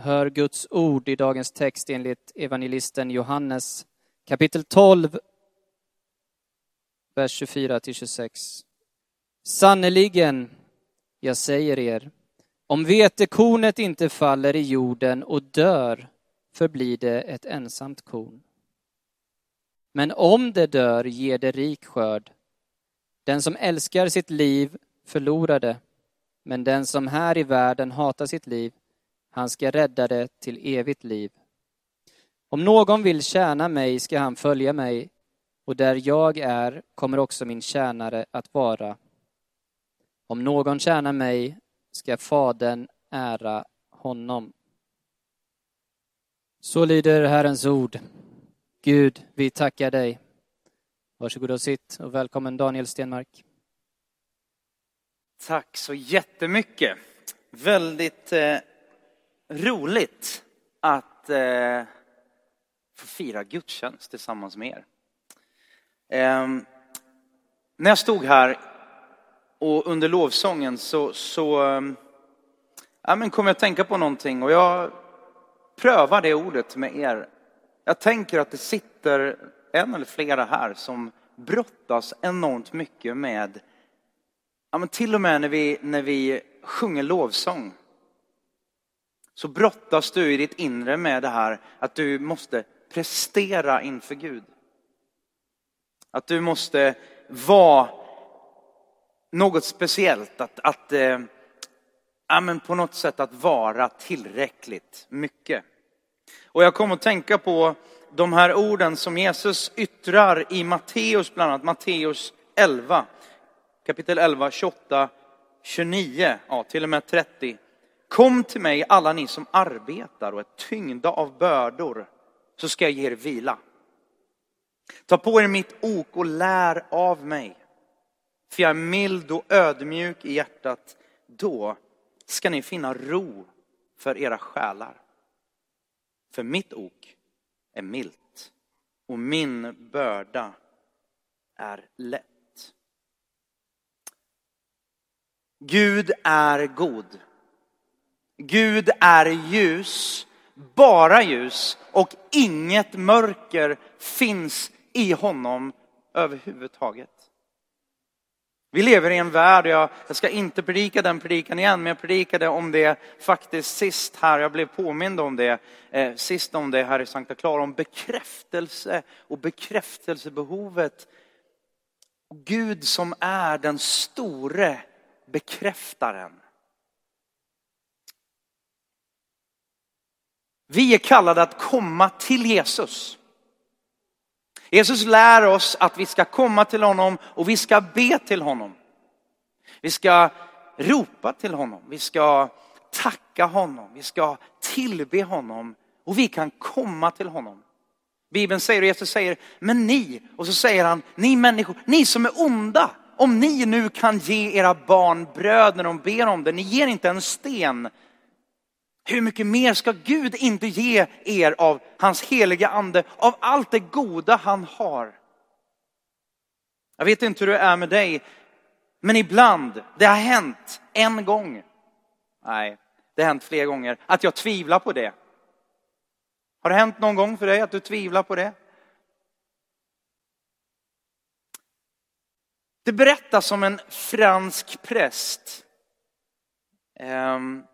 hör Guds ord i dagens text enligt evangelisten Johannes kapitel 12, vers 24 till 26. Sannerligen, jag säger er, om vetekornet inte faller i jorden och dör förblir det ett ensamt korn. Men om det dör ger det rik skörd. Den som älskar sitt liv förlorar det, men den som här i världen hatar sitt liv, han ska rädda det till evigt liv. Om någon vill tjäna mig ska han följa mig, och där jag är kommer också min tjänare att vara. Om någon tjänar mig ska Fadern ära honom. Så lyder Herrens ord. Gud, vi tackar dig. Varsågod och sitt och välkommen Daniel Stenmark. Tack så jättemycket. Väldigt eh, roligt att eh, få fira gudstjänst tillsammans med er. Eh, när jag stod här och under lovsången så, så eh, men kom jag att tänka på någonting och jag prövar det ordet med er. Jag tänker att det sitter en eller flera här som brottas enormt mycket med, ja, men till och med när vi, när vi sjunger lovsång, så brottas du i ditt inre med det här att du måste prestera inför Gud. Att du måste vara något speciellt, att, att äh, ja, men på något sätt att vara tillräckligt mycket. Och jag kom att tänka på de här orden som Jesus yttrar i Matteus, bland annat Matteus 11, kapitel 11, 28, 29, ja till och med 30. Kom till mig alla ni som arbetar och är tyngda av bördor, så ska jag ge er vila. Ta på er mitt ok och lär av mig. För jag är mild och ödmjuk i hjärtat. Då ska ni finna ro för era själar. För mitt ok är milt och min börda är lätt. Gud är god. Gud är ljus, bara ljus och inget mörker finns i honom överhuvudtaget. Vi lever i en värld, jag, jag ska inte predika den predikan igen, men jag predikade om det faktiskt sist här, jag blev påmind om det, eh, sist om det här i Sankta Clara, om bekräftelse och bekräftelsebehovet. Gud som är den store bekräftaren. Vi är kallade att komma till Jesus. Jesus lär oss att vi ska komma till honom och vi ska be till honom. Vi ska ropa till honom, vi ska tacka honom, vi ska tillbe honom och vi kan komma till honom. Bibeln säger och Jesus säger, men ni, och så säger han, ni människor, ni som är onda, om ni nu kan ge era barn bröd när de ber om det, ni ger inte en sten, hur mycket mer ska Gud inte ge er av hans heliga ande, av allt det goda han har? Jag vet inte hur det är med dig, men ibland, det har hänt en gång, nej, det har hänt flera gånger, att jag tvivlar på det. Har det hänt någon gång för dig att du tvivlar på det? Det berättas om en fransk präst Um,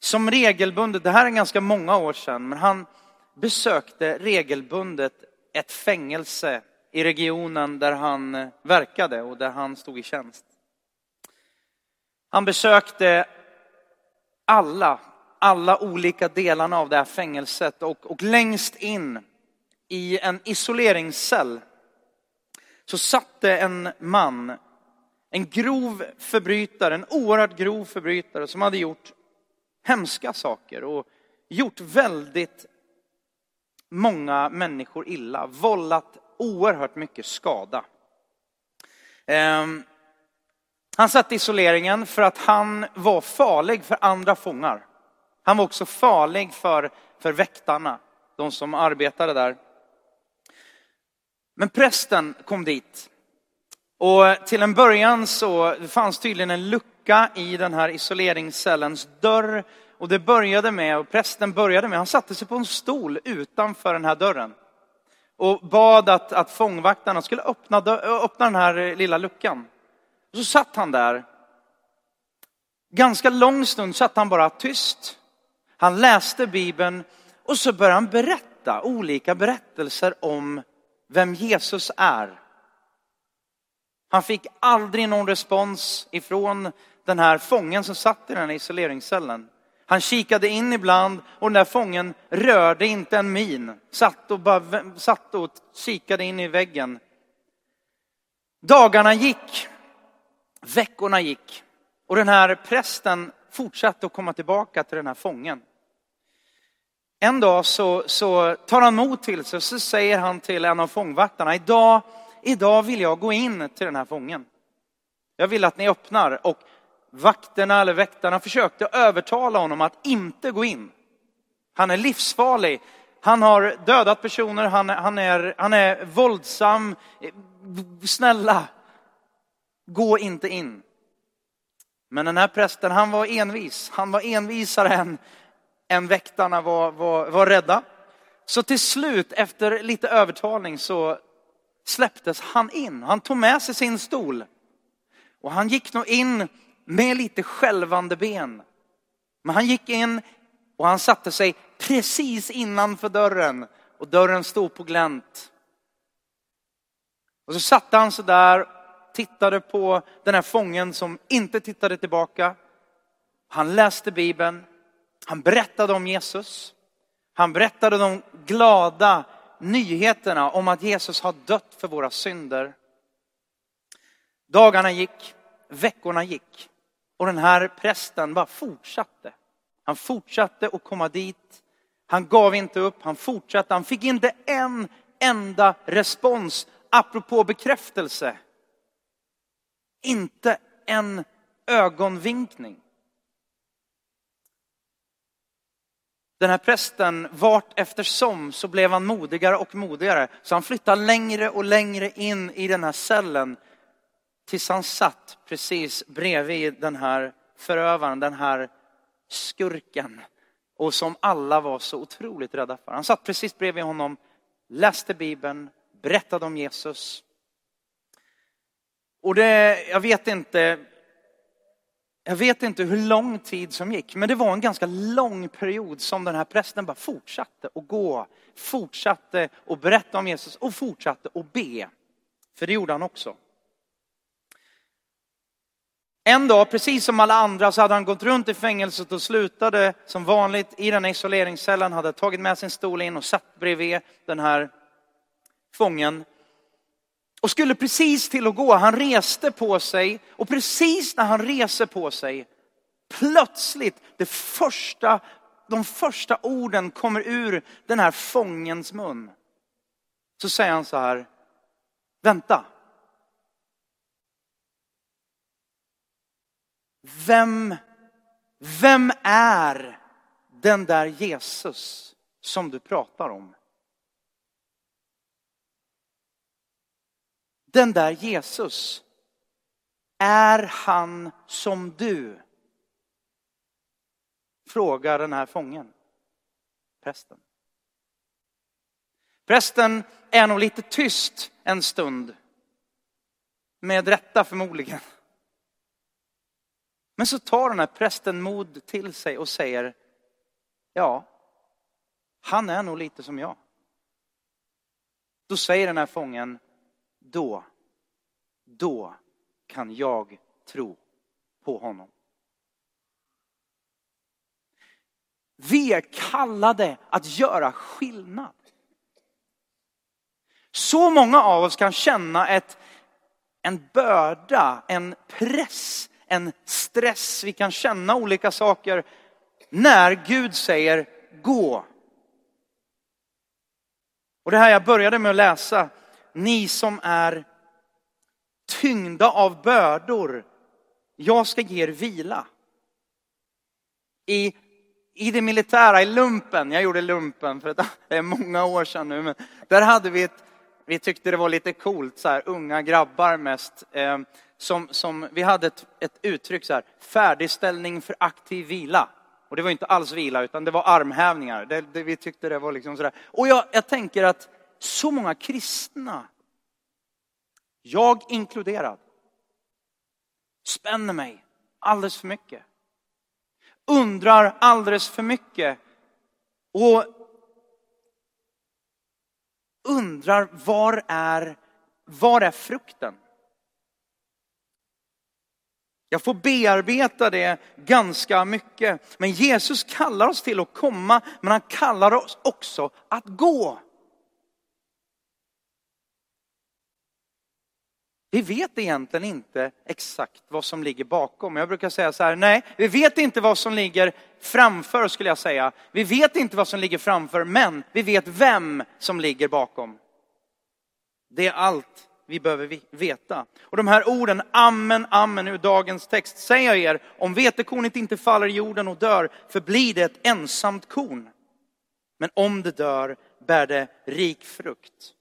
som regelbundet, det här är ganska många år sedan, men han besökte regelbundet ett fängelse i regionen där han eh, verkade och där han stod i tjänst. Han besökte alla, alla olika delarna av det här fängelset och, och längst in i en isoleringscell så satte en man, en grov förbrytare, en oerhört grov förbrytare som hade gjort hemska saker och gjort väldigt många människor illa, vållat oerhört mycket skada. Ehm, han satt i isoleringen för att han var farlig för andra fångar. Han var också farlig för, för väktarna, de som arbetade där. Men prästen kom dit. Och till en början så fanns tydligen en lucka i den här isoleringscellens dörr Och det började med, och prästen började med, han satte sig på en stol utanför den här dörren. Och bad att, att fångvaktarna skulle öppna, öppna den här lilla luckan. Och så satt han där. Ganska lång stund satt han bara tyst. Han läste Bibeln och så började han berätta olika berättelser om vem Jesus är. Han fick aldrig någon respons ifrån den här fången som satt i den här isoleringscellen. Han kikade in ibland och den där fången rörde inte en min. Satt och, bara, satt och kikade in i väggen. Dagarna gick. Veckorna gick. Och den här prästen fortsatte att komma tillbaka till den här fången. En dag så, så tar han mod till sig och så säger han till en av fångvaktarna, idag, idag vill jag gå in till den här fången. Jag vill att ni öppnar och vakterna eller väktarna försökte övertala honom att inte gå in. Han är livsfarlig. Han har dödat personer, han, han, är, han är våldsam. Snälla, gå inte in. Men den här prästen, han var envis. Han var envisare än, än väktarna var, var, var rädda. Så till slut, efter lite övertalning, så släpptes han in. Han tog med sig sin stol. Och han gick nog in med lite skälvande ben. Men han gick in och han satte sig precis innanför dörren och dörren stod på glänt. Och så satte han sig där, tittade på den här fången som inte tittade tillbaka. Han läste Bibeln, han berättade om Jesus. Han berättade de glada nyheterna om att Jesus har dött för våra synder. Dagarna gick, veckorna gick. Och den här prästen bara fortsatte. Han fortsatte att komma dit. Han gav inte upp, han fortsatte. Han fick inte en enda respons apropå bekräftelse. Inte en ögonvinkning. Den här prästen, vart eftersom så blev han modigare och modigare. Så han flyttade längre och längre in i den här cellen tills han satt precis bredvid den här förövaren, den här skurken. Och som alla var så otroligt rädda för. Han satt precis bredvid honom, läste Bibeln, berättade om Jesus. Och det, jag vet inte, jag vet inte hur lång tid som gick, men det var en ganska lång period som den här prästen bara fortsatte att gå, fortsatte att berätta om Jesus och fortsatte att be. För det gjorde han också. En dag, precis som alla andra, så hade han gått runt i fängelset och slutade som vanligt i den här isoleringscellen, hade tagit med sin stol in och satt bredvid den här fången. Och skulle precis till att gå, han reste på sig och precis när han reser på sig, plötsligt, det första, de första orden kommer ur den här fångens mun. Så säger han så här, vänta. Vem, vem är den där Jesus som du pratar om? Den där Jesus, är han som du? Frågar den här fången, prästen. Prästen är nog lite tyst en stund. Med rätta förmodligen. Men så tar den här prästen mod till sig och säger, ja, han är nog lite som jag. Då säger den här fången, då, då kan jag tro på honom. Vi är kallade att göra skillnad. Så många av oss kan känna ett, en börda, en press en stress, vi kan känna olika saker när Gud säger gå. Och det här jag började med att läsa, ni som är tyngda av bördor, jag ska ge er vila. I, I det militära, i lumpen, jag gjorde lumpen för det är många år sedan nu, men där hade vi ett, vi tyckte det var lite coolt, så här, unga grabbar mest. Ehm, som, som vi hade ett, ett uttryck så här, färdigställning för aktiv vila. Och det var inte alls vila, utan det var armhävningar. Det, det, vi tyckte det var liksom sådär. Och jag, jag tänker att så många kristna, jag inkluderad, spänner mig alldeles för mycket. Undrar alldeles för mycket. Och undrar var är, var är frukten? Jag får bearbeta det ganska mycket. Men Jesus kallar oss till att komma, men han kallar oss också att gå. Vi vet egentligen inte exakt vad som ligger bakom. Jag brukar säga så här, nej, vi vet inte vad som ligger framför skulle jag säga. Vi vet inte vad som ligger framför, men vi vet vem som ligger bakom. Det är allt vi behöver veta. Och de här orden, amen, amen, ur dagens text, säger jag er, om vetekornet inte faller i jorden och dör, förblir det ett ensamt korn. Men om det dör, bär det rik frukt.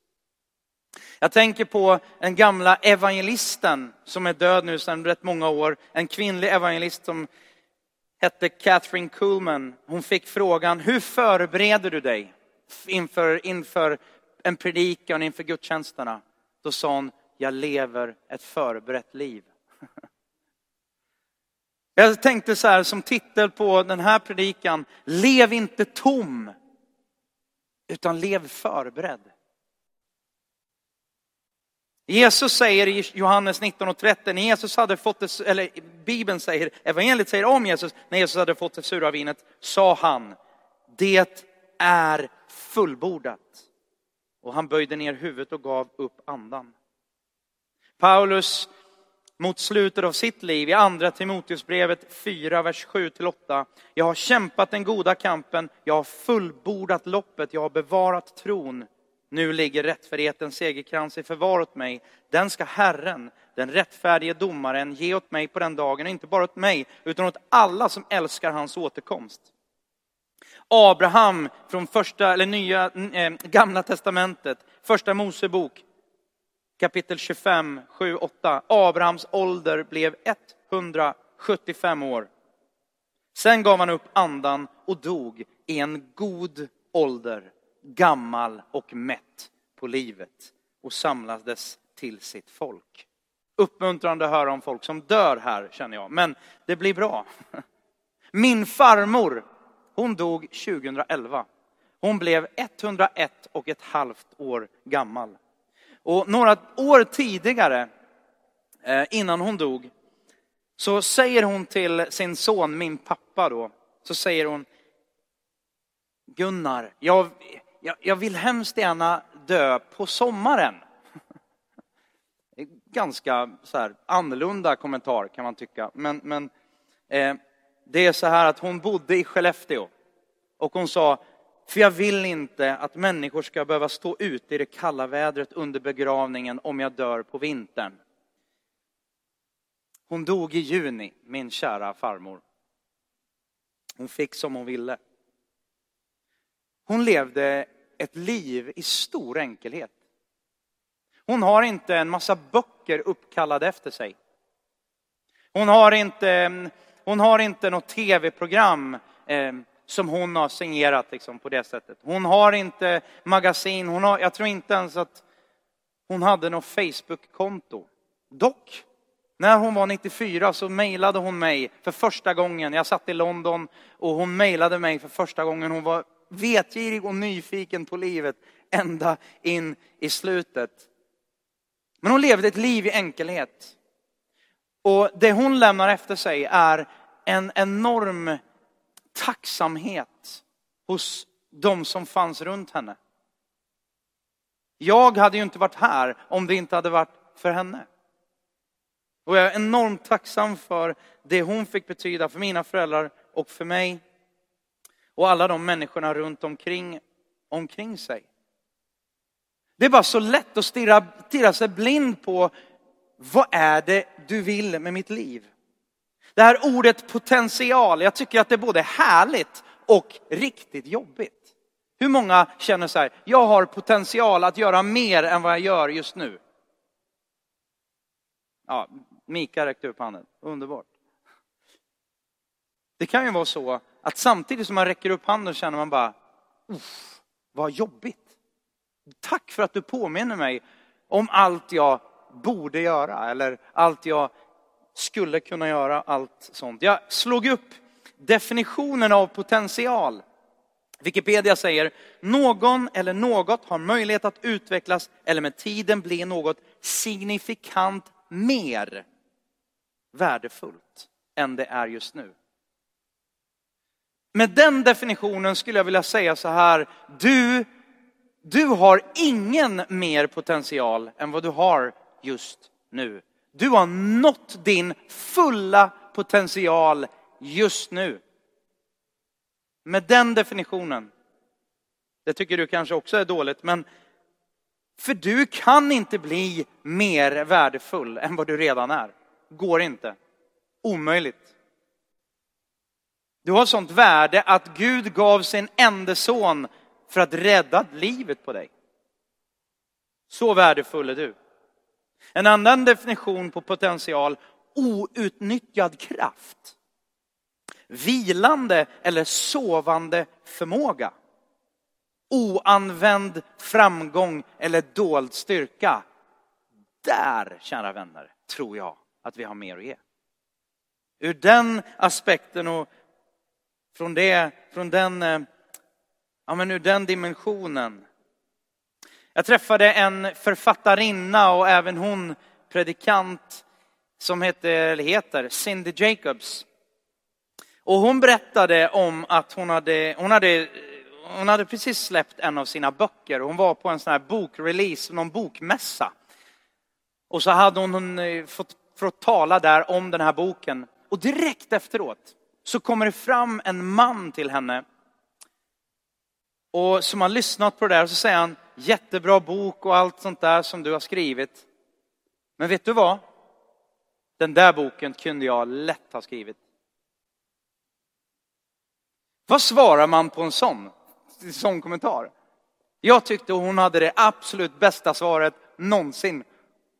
Jag tänker på den gamla evangelisten som är död nu sedan rätt många år. En kvinnlig evangelist som hette Catherine Kuhlman. Hon fick frågan, hur förbereder du dig inför, inför en predikan, inför gudstjänsterna? Då sa hon, jag lever ett förberett liv. Jag tänkte så här som titel på den här predikan, lev inte tom, utan lev förberedd. Jesus säger i Johannes 19 och 30, när Jesus hade fått det, eller Bibeln säger, evangeliet säger om Jesus, när Jesus hade fått det sura vinet, sa han, det är fullbordat. Och han böjde ner huvudet och gav upp andan. Paulus mot slutet av sitt liv i andra Timoteusbrevet 4, vers 7-8. Jag har kämpat den goda kampen, jag har fullbordat loppet, jag har bevarat tron. Nu ligger rättfärdighetens segerkrans i förvar åt mig. Den ska Herren, den rättfärdige domaren, ge åt mig på den dagen, Och inte bara åt mig, utan åt alla som älskar hans återkomst. Abraham från första, eller nya, eh, gamla testamentet, första Mosebok, kapitel 25, 7, 8. Abrahams ålder blev 175 år. Sen gav han upp andan och dog i en god ålder, gammal och mätt på livet och samlades till sitt folk. Uppmuntrande att höra om folk som dör här känner jag, men det blir bra. Min farmor hon dog 2011. Hon blev 101 och ett halvt år gammal. Och några år tidigare, eh, innan hon dog, så säger hon till sin son, min pappa då, så säger hon Gunnar, jag, jag, jag vill hemskt gärna dö på sommaren. Ganska så här, annorlunda kommentar kan man tycka. Men, men eh, det är så här att hon bodde i Skellefteå. Och hon sa, för jag vill inte att människor ska behöva stå ute i det kalla vädret under begravningen om jag dör på vintern. Hon dog i juni, min kära farmor. Hon fick som hon ville. Hon levde ett liv i stor enkelhet. Hon har inte en massa böcker uppkallade efter sig. Hon har inte, hon har inte något tv-program eh, som hon har signerat liksom, på det sättet. Hon har inte magasin, hon har, jag tror inte ens att hon hade något Facebook-konto. Dock, när hon var 94 så mejlade hon mig för första gången. Jag satt i London och hon mejlade mig för första gången. Hon var vetgirig och nyfiken på livet ända in i slutet. Men hon levde ett liv i enkelhet. Och det hon lämnar efter sig är en enorm tacksamhet hos de som fanns runt henne. Jag hade ju inte varit här om det inte hade varit för henne. Och jag är enormt tacksam för det hon fick betyda för mina föräldrar och för mig. Och alla de människorna runt omkring, omkring sig. Det är bara så lätt att stirra, stirra sig blind på vad är det du vill med mitt liv? Det här ordet potential, jag tycker att det är både härligt och riktigt jobbigt. Hur många känner så här, jag har potential att göra mer än vad jag gör just nu? Ja, Mika räckte upp handen, underbart. Det kan ju vara så att samtidigt som man räcker upp handen känner man bara, uff, vad jobbigt. Tack för att du påminner mig om allt jag borde göra eller allt jag skulle kunna göra, allt sånt. Jag slog upp definitionen av potential. Wikipedia säger, någon eller något har möjlighet att utvecklas eller med tiden bli något signifikant mer värdefullt än det är just nu. Med den definitionen skulle jag vilja säga så här, du, du har ingen mer potential än vad du har just nu. Du har nått din fulla potential just nu. Med den definitionen. Det tycker du kanske också är dåligt, men för du kan inte bli mer värdefull än vad du redan är. Går inte. Omöjligt. Du har sånt värde att Gud gav sin enda son för att rädda livet på dig. Så värdefull är du. En annan definition på potential, outnyttjad kraft. Vilande eller sovande förmåga. Oanvänd framgång eller dold styrka. Där, kära vänner, tror jag att vi har mer att ge. Ur den aspekten och från, det, från den, eh, ja men ur den dimensionen. Jag träffade en författarinna och även hon predikant som heter, heter Cindy Jacobs. Och hon berättade om att hon hade, hon hade, hon hade precis släppt en av sina böcker. Hon var på en sån här bokrelease, någon bokmässa. Och så hade hon eh, fått, fått tala där om den här boken. Och direkt efteråt så kommer det fram en man till henne. Och som har lyssnat på det där och så säger han, jättebra bok och allt sånt där som du har skrivit. Men vet du vad? Den där boken kunde jag lätt ha skrivit. Vad svarar man på en sån, sån kommentar? Jag tyckte hon hade det absolut bästa svaret någonsin.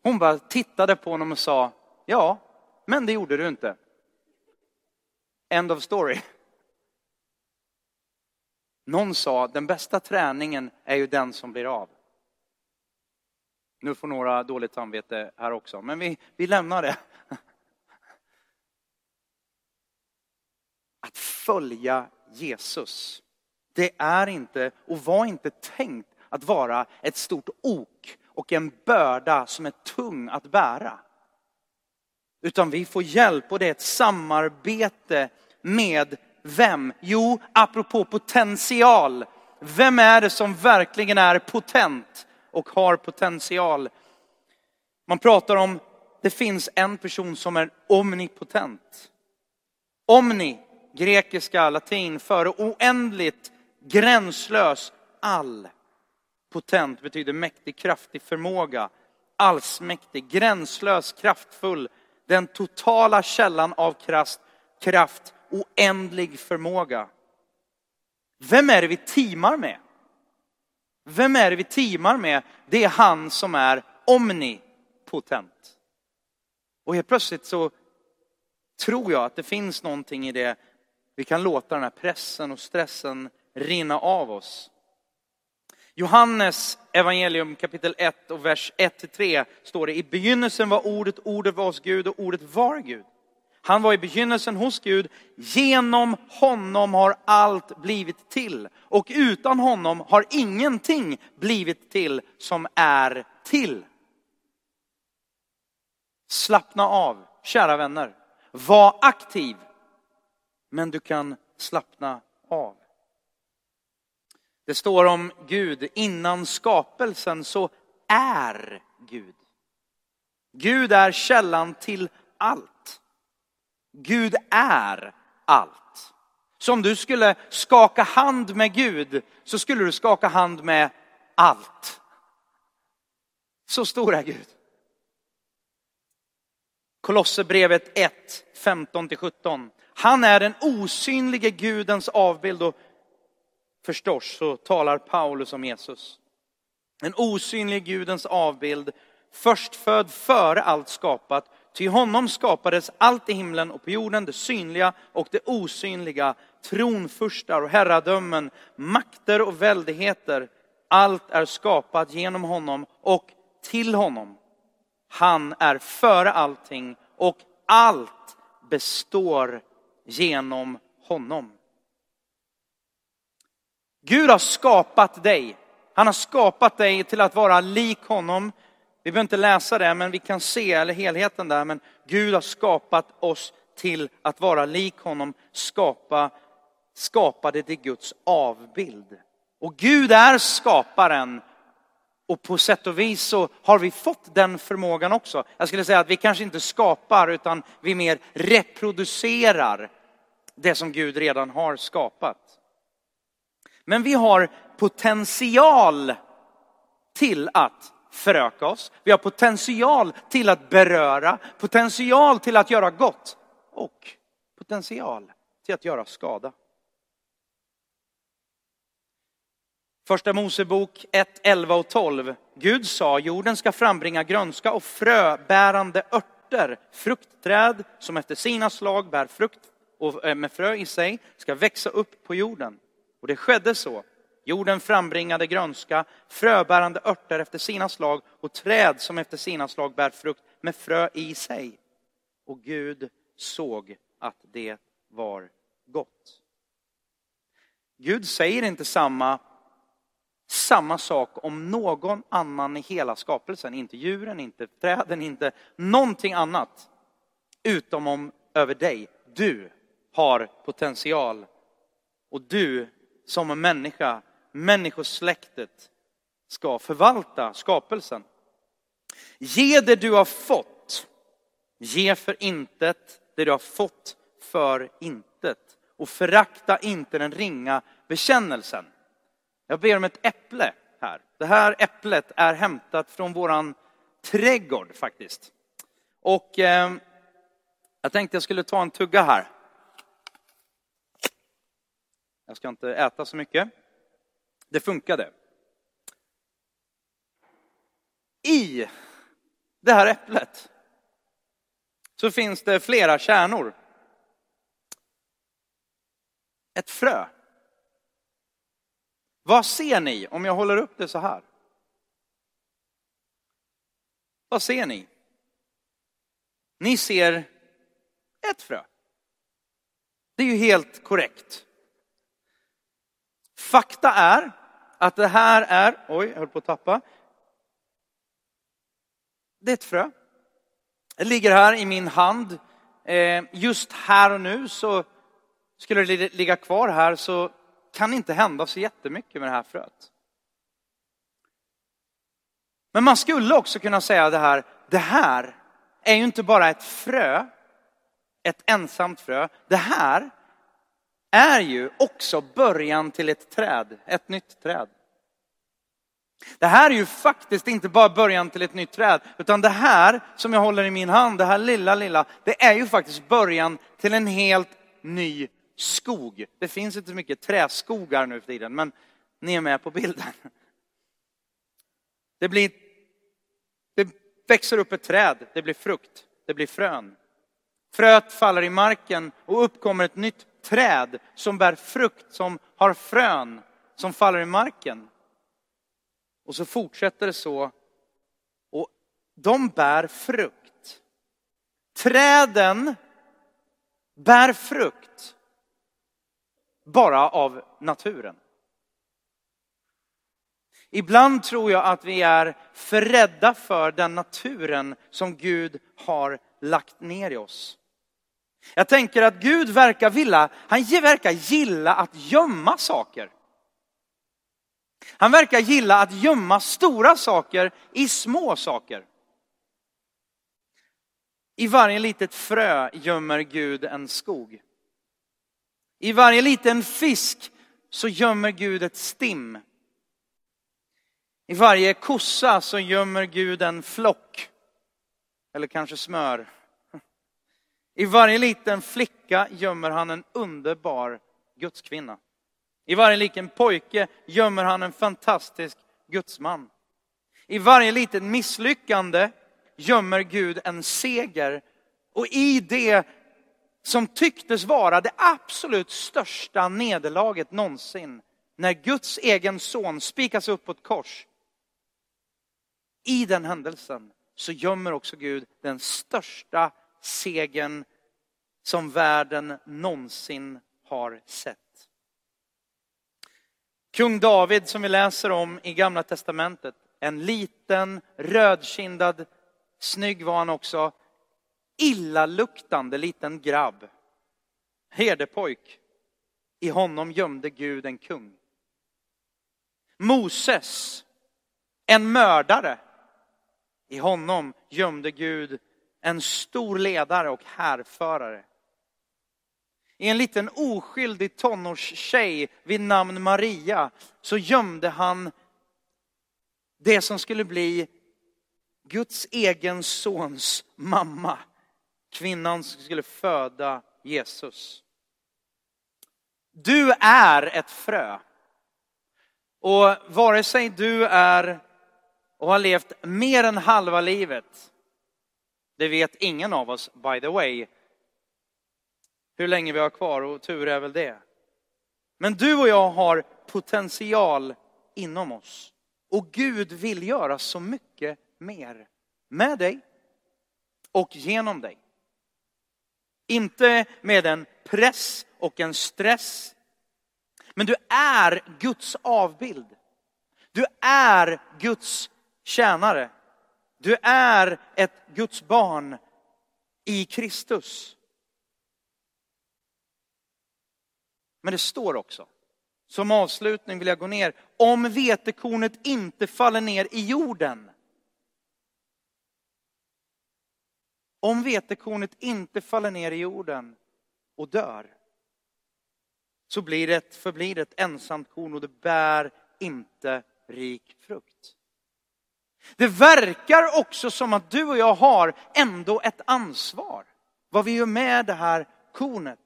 Hon bara tittade på honom och sa, ja, men det gjorde du inte. End of story. Någon sa, den bästa träningen är ju den som blir av. Nu får några dåligt samvete här också, men vi, vi lämnar det. Att följa Jesus, det är inte och var inte tänkt att vara ett stort ok och en börda som är tung att bära. Utan vi får hjälp och det är ett samarbete med vem? Jo, apropå potential. Vem är det som verkligen är potent och har potential? Man pratar om, det finns en person som är omnipotent. Omni, grekiska, latin, före oändligt, gränslös, all. Potent betyder mäktig, kraftig, förmåga, allsmäktig, gränslös, kraftfull, den totala källan av kraft, kraft, oändlig förmåga. Vem är det vi teamar med? Vem är det vi teamar med? Det är han som är omnipotent. Och helt plötsligt så tror jag att det finns någonting i det. Vi kan låta den här pressen och stressen rinna av oss. Johannes evangelium kapitel 1 och vers 1-3 står det, i begynnelsen var ordet, ordet var hos Gud och ordet var Gud. Han var i begynnelsen hos Gud. Genom honom har allt blivit till. Och utan honom har ingenting blivit till som är till. Slappna av, kära vänner. Var aktiv. Men du kan slappna av. Det står om Gud, innan skapelsen så är Gud. Gud är källan till allt. Gud är allt. Så om du skulle skaka hand med Gud så skulle du skaka hand med allt. Så stor är Gud. Kolosserbrevet 1, 15-17. Han är den osynlige Gudens avbild och förstås så talar Paulus om Jesus. Den osynlige Gudens avbild, förstfödd före allt skapat, Ty honom skapades allt i himlen och på jorden, det synliga och det osynliga, tronfurstar och herradömen, makter och väldigheter. Allt är skapat genom honom och till honom. Han är före allting och allt består genom honom. Gud har skapat dig. Han har skapat dig till att vara lik honom. Vi behöver inte läsa det, men vi kan se eller helheten där. Men Gud har skapat oss till att vara lik honom, skapa, skapade till Guds avbild. Och Gud är skaparen. Och på sätt och vis så har vi fått den förmågan också. Jag skulle säga att vi kanske inte skapar utan vi mer reproducerar det som Gud redan har skapat. Men vi har potential till att föröka oss. Vi har potential till att beröra, potential till att göra gott och potential till att göra skada. Första Mosebok 1, 11 och 12. Gud sa, jorden ska frambringa grönska och fröbärande örter, fruktträd som efter sina slag bär frukt och eh, med frö i sig ska växa upp på jorden. Och det skedde så. Jorden frambringade grönska, fröbärande örter efter sina slag och träd som efter sina slag bär frukt med frö i sig. Och Gud såg att det var gott. Gud säger inte samma, samma sak om någon annan i hela skapelsen. Inte djuren, inte träden, inte någonting annat. Utom om över dig. Du har potential. Och du som människa, människosläktet, ska förvalta skapelsen. Ge det du har fått. Ge för intet det du har fått för intet. Och förakta inte den ringa bekännelsen. Jag ber om ett äpple här. Det här äpplet är hämtat från våran trädgård faktiskt. Och eh, jag tänkte jag skulle ta en tugga här. Jag ska inte äta så mycket. Det funkade. I det här äpplet så finns det flera kärnor. Ett frö. Vad ser ni om jag håller upp det så här? Vad ser ni? Ni ser ett frö. Det är ju helt korrekt. Fakta är att det här är, oj, jag höll på att tappa. Det är ett frö. Det ligger här i min hand. Eh, just här och nu så skulle det ligga kvar här så kan inte hända så jättemycket med det här fröet. Men man skulle också kunna säga det här, det här är ju inte bara ett frö, ett ensamt frö. Det här är ju också början till ett träd, ett nytt träd. Det här är ju faktiskt inte bara början till ett nytt träd, utan det här som jag håller i min hand, det här lilla, lilla, det är ju faktiskt början till en helt ny skog. Det finns inte så mycket träskogar nu för tiden, men ni är med på bilden. Det blir, det växer upp ett träd, det blir frukt, det blir frön. Fröet faller i marken och uppkommer ett nytt träd som bär frukt, som har frön som faller i marken. Och så fortsätter det så. Och de bär frukt. Träden bär frukt bara av naturen. Ibland tror jag att vi är för rädda för den naturen som Gud har lagt ner i oss. Jag tänker att Gud verkar vilja, han verkar gilla att gömma saker. Han verkar gilla att gömma stora saker i små saker. I varje litet frö gömmer Gud en skog. I varje liten fisk så gömmer Gud ett stim. I varje kossa så gömmer Gud en flock. Eller kanske smör. I varje liten flicka gömmer han en underbar gudskvinna. I varje liten pojke gömmer han en fantastisk gudsman. I varje litet misslyckande gömmer Gud en seger Och i det som tycktes vara det absolut största nederlaget någonsin, när Guds egen son spikas upp på ett kors. I den händelsen så gömmer också Gud den största segern som världen någonsin har sett. Kung David som vi läser om i Gamla Testamentet, en liten rödkindad, snygg var han också, illaluktande liten grabb, herdepojk. I honom gömde Gud en kung. Moses, en mördare. I honom gömde Gud en stor ledare och härförare. I en liten oskyldig tonårstjej vid namn Maria så gömde han det som skulle bli Guds egen sons mamma. Kvinnan som skulle föda Jesus. Du är ett frö. Och vare sig du är och har levt mer än halva livet, det vet ingen av oss by the way, hur länge vi har kvar och tur är väl det. Men du och jag har potential inom oss. Och Gud vill göra så mycket mer med dig och genom dig. Inte med en press och en stress. Men du är Guds avbild. Du är Guds tjänare. Du är ett Guds barn i Kristus. Men det står också, som avslutning vill jag gå ner, om vetekornet inte faller ner i jorden. Om vetekornet inte faller ner i jorden och dör, så blir det, förblir det ett ensamt korn och det bär inte rik frukt. Det verkar också som att du och jag har ändå ett ansvar. Vad vi gör med det här kornet.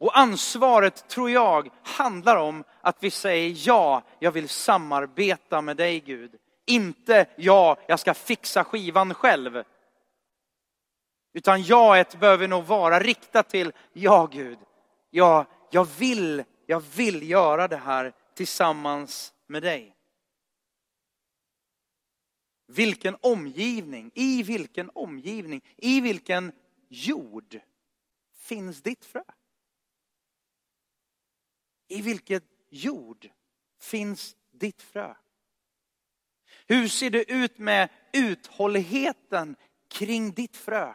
Och ansvaret, tror jag, handlar om att vi säger ja, jag vill samarbeta med dig Gud. Inte ja, jag ska fixa skivan själv. Utan jaet behöver nog vara riktat till, ja Gud, ja, jag vill, jag vill göra det här tillsammans med dig. Vilken omgivning, i vilken omgivning, i vilken jord finns ditt frö? I vilken jord finns ditt frö? Hur ser det ut med uthålligheten kring ditt frö?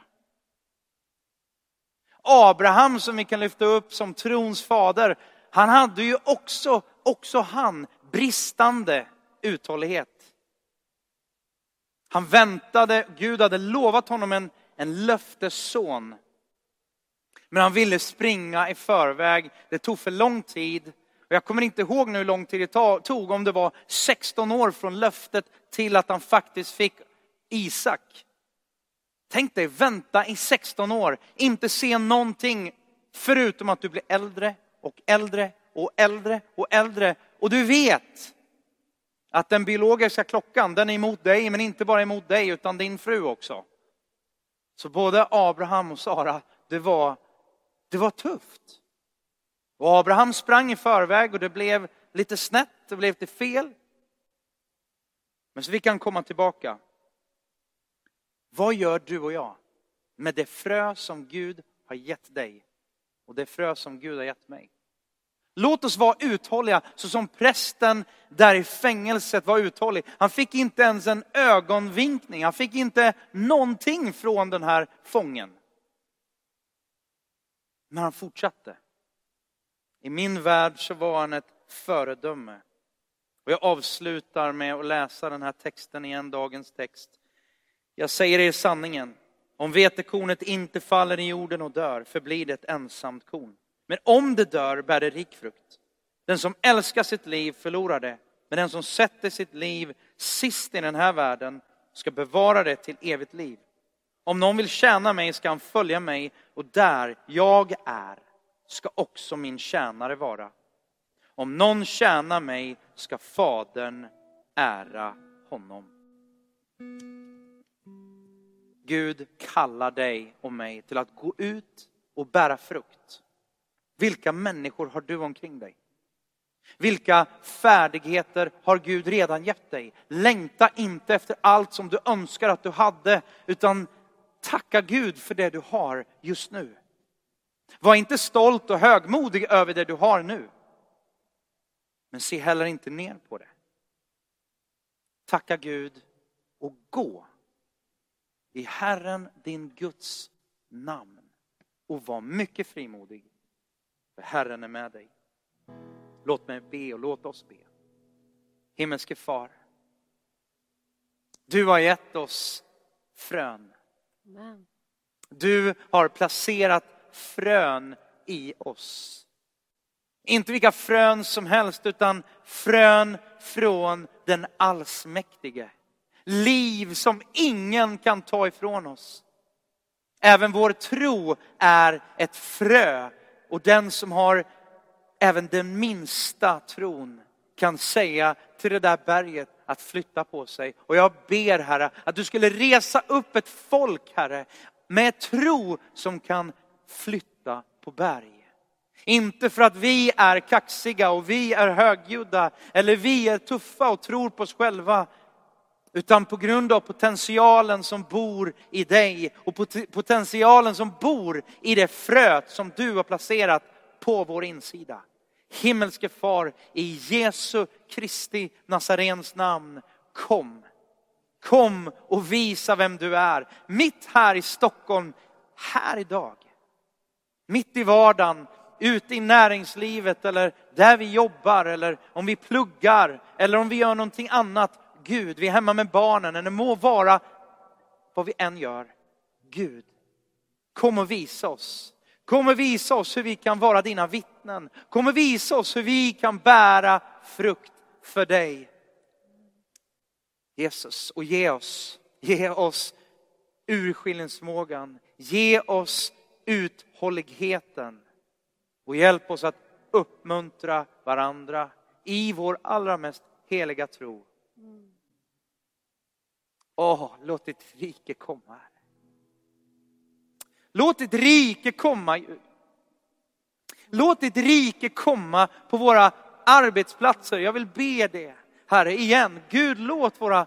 Abraham som vi kan lyfta upp som trons fader, han hade ju också, också han, bristande uthållighet. Han väntade, Gud hade lovat honom en, en löftesson. Men han ville springa i förväg, det tog för lång tid. Och jag kommer inte ihåg nu hur lång tid det tog, om det var 16 år från löftet till att han faktiskt fick Isak. Tänk dig vänta i 16 år, inte se någonting förutom att du blir äldre och äldre och äldre och äldre. Och du vet att den biologiska klockan, den är emot dig, men inte bara emot dig, utan din fru också. Så både Abraham och Sara, det var, det var tufft. Och Abraham sprang i förväg och det blev lite snett, det blev lite fel. Men så fick han komma tillbaka. Vad gör du och jag med det frö som Gud har gett dig och det frö som Gud har gett mig? Låt oss vara uthålliga så som prästen där i fängelset var uthållig. Han fick inte ens en ögonvinkning, han fick inte någonting från den här fången. Men han fortsatte. I min värld så var han ett föredöme. Och jag avslutar med att läsa den här texten igen, dagens text. Jag säger er sanningen, om vetekornet inte faller i jorden och dör förblir det ett ensamt korn. Men om det dör bär det rik frukt. Den som älskar sitt liv förlorar det, men den som sätter sitt liv sist i den här världen ska bevara det till evigt liv. Om någon vill tjäna mig ska han följa mig och där jag är ska också min tjänare vara. Om någon tjänar mig ska Fadern ära honom. Gud kallar dig och mig till att gå ut och bära frukt. Vilka människor har du omkring dig? Vilka färdigheter har Gud redan gett dig? Längta inte efter allt som du önskar att du hade, utan tacka Gud för det du har just nu. Var inte stolt och högmodig över det du har nu. Men se heller inte ner på det. Tacka Gud och gå i Herren din Guds namn och var mycket frimodig. För Herren är med dig. Låt mig be och låt oss be. Himmelske far. Du har gett oss frön. Du har placerat frön i oss. Inte vilka frön som helst utan frön från den allsmäktige. Liv som ingen kan ta ifrån oss. Även vår tro är ett frö och den som har även den minsta tron kan säga till det där berget att flytta på sig. Och jag ber Herre att du skulle resa upp ett folk Herre med tro som kan flytta på berg. Inte för att vi är kaxiga och vi är högljudda eller vi är tuffa och tror på oss själva. Utan på grund av potentialen som bor i dig och potentialen som bor i det fröet som du har placerat på vår insida. Himmelske far, i Jesu Kristi Nazarens namn, kom. Kom och visa vem du är. Mitt här i Stockholm, här idag. Mitt i vardagen, ute i näringslivet eller där vi jobbar eller om vi pluggar eller om vi gör någonting annat. Gud, vi är hemma med barnen eller må vara vad vi än gör. Gud, kom och visa oss. Kom och visa oss hur vi kan vara dina vittnen. Kom och visa oss hur vi kan bära frukt för dig. Jesus, och ge oss, ge oss urskiljningsförmågan. Ge oss uthålligheten och hjälp oss att uppmuntra varandra i vår allra mest heliga tro. Mm. Åh, låt ditt rike komma. Låt ditt rike komma. Låt ditt rike komma på våra arbetsplatser. Jag vill be det, Herre, igen. Gud, låt våra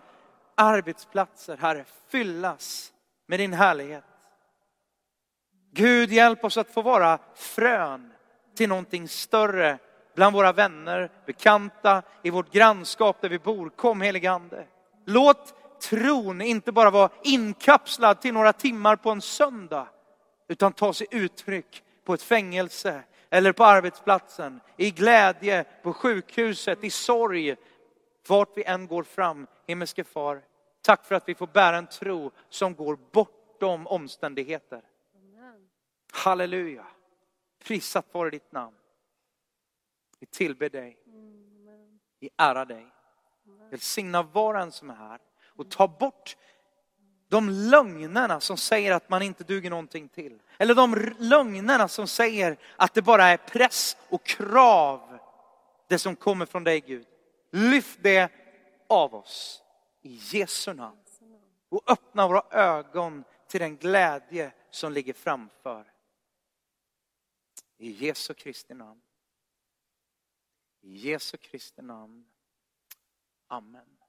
arbetsplatser, Herre, fyllas med din härlighet. Gud, hjälp oss att få vara frön till någonting större bland våra vänner, bekanta, i vårt grannskap där vi bor. Kom helige Ande. Låt tron inte bara vara inkapslad till några timmar på en söndag, utan ta sig uttryck på ett fängelse eller på arbetsplatsen, i glädje, på sjukhuset, i sorg, vart vi än går fram. Himmelske far, tack för att vi får bära en tro som går bortom omständigheter. Halleluja. Prisat vare ditt namn. Vi tillber dig. Vi ärar dig. Välsigna var och en som är här och ta bort de lögnerna som säger att man inte duger någonting till. Eller de lögnerna som säger att det bara är press och krav, det som kommer från dig Gud. Lyft det av oss i Jesu namn. Och öppna våra ögon till den glädje som ligger framför. I Jesu Kristi namn. I Jesu Kristi namn. Amen.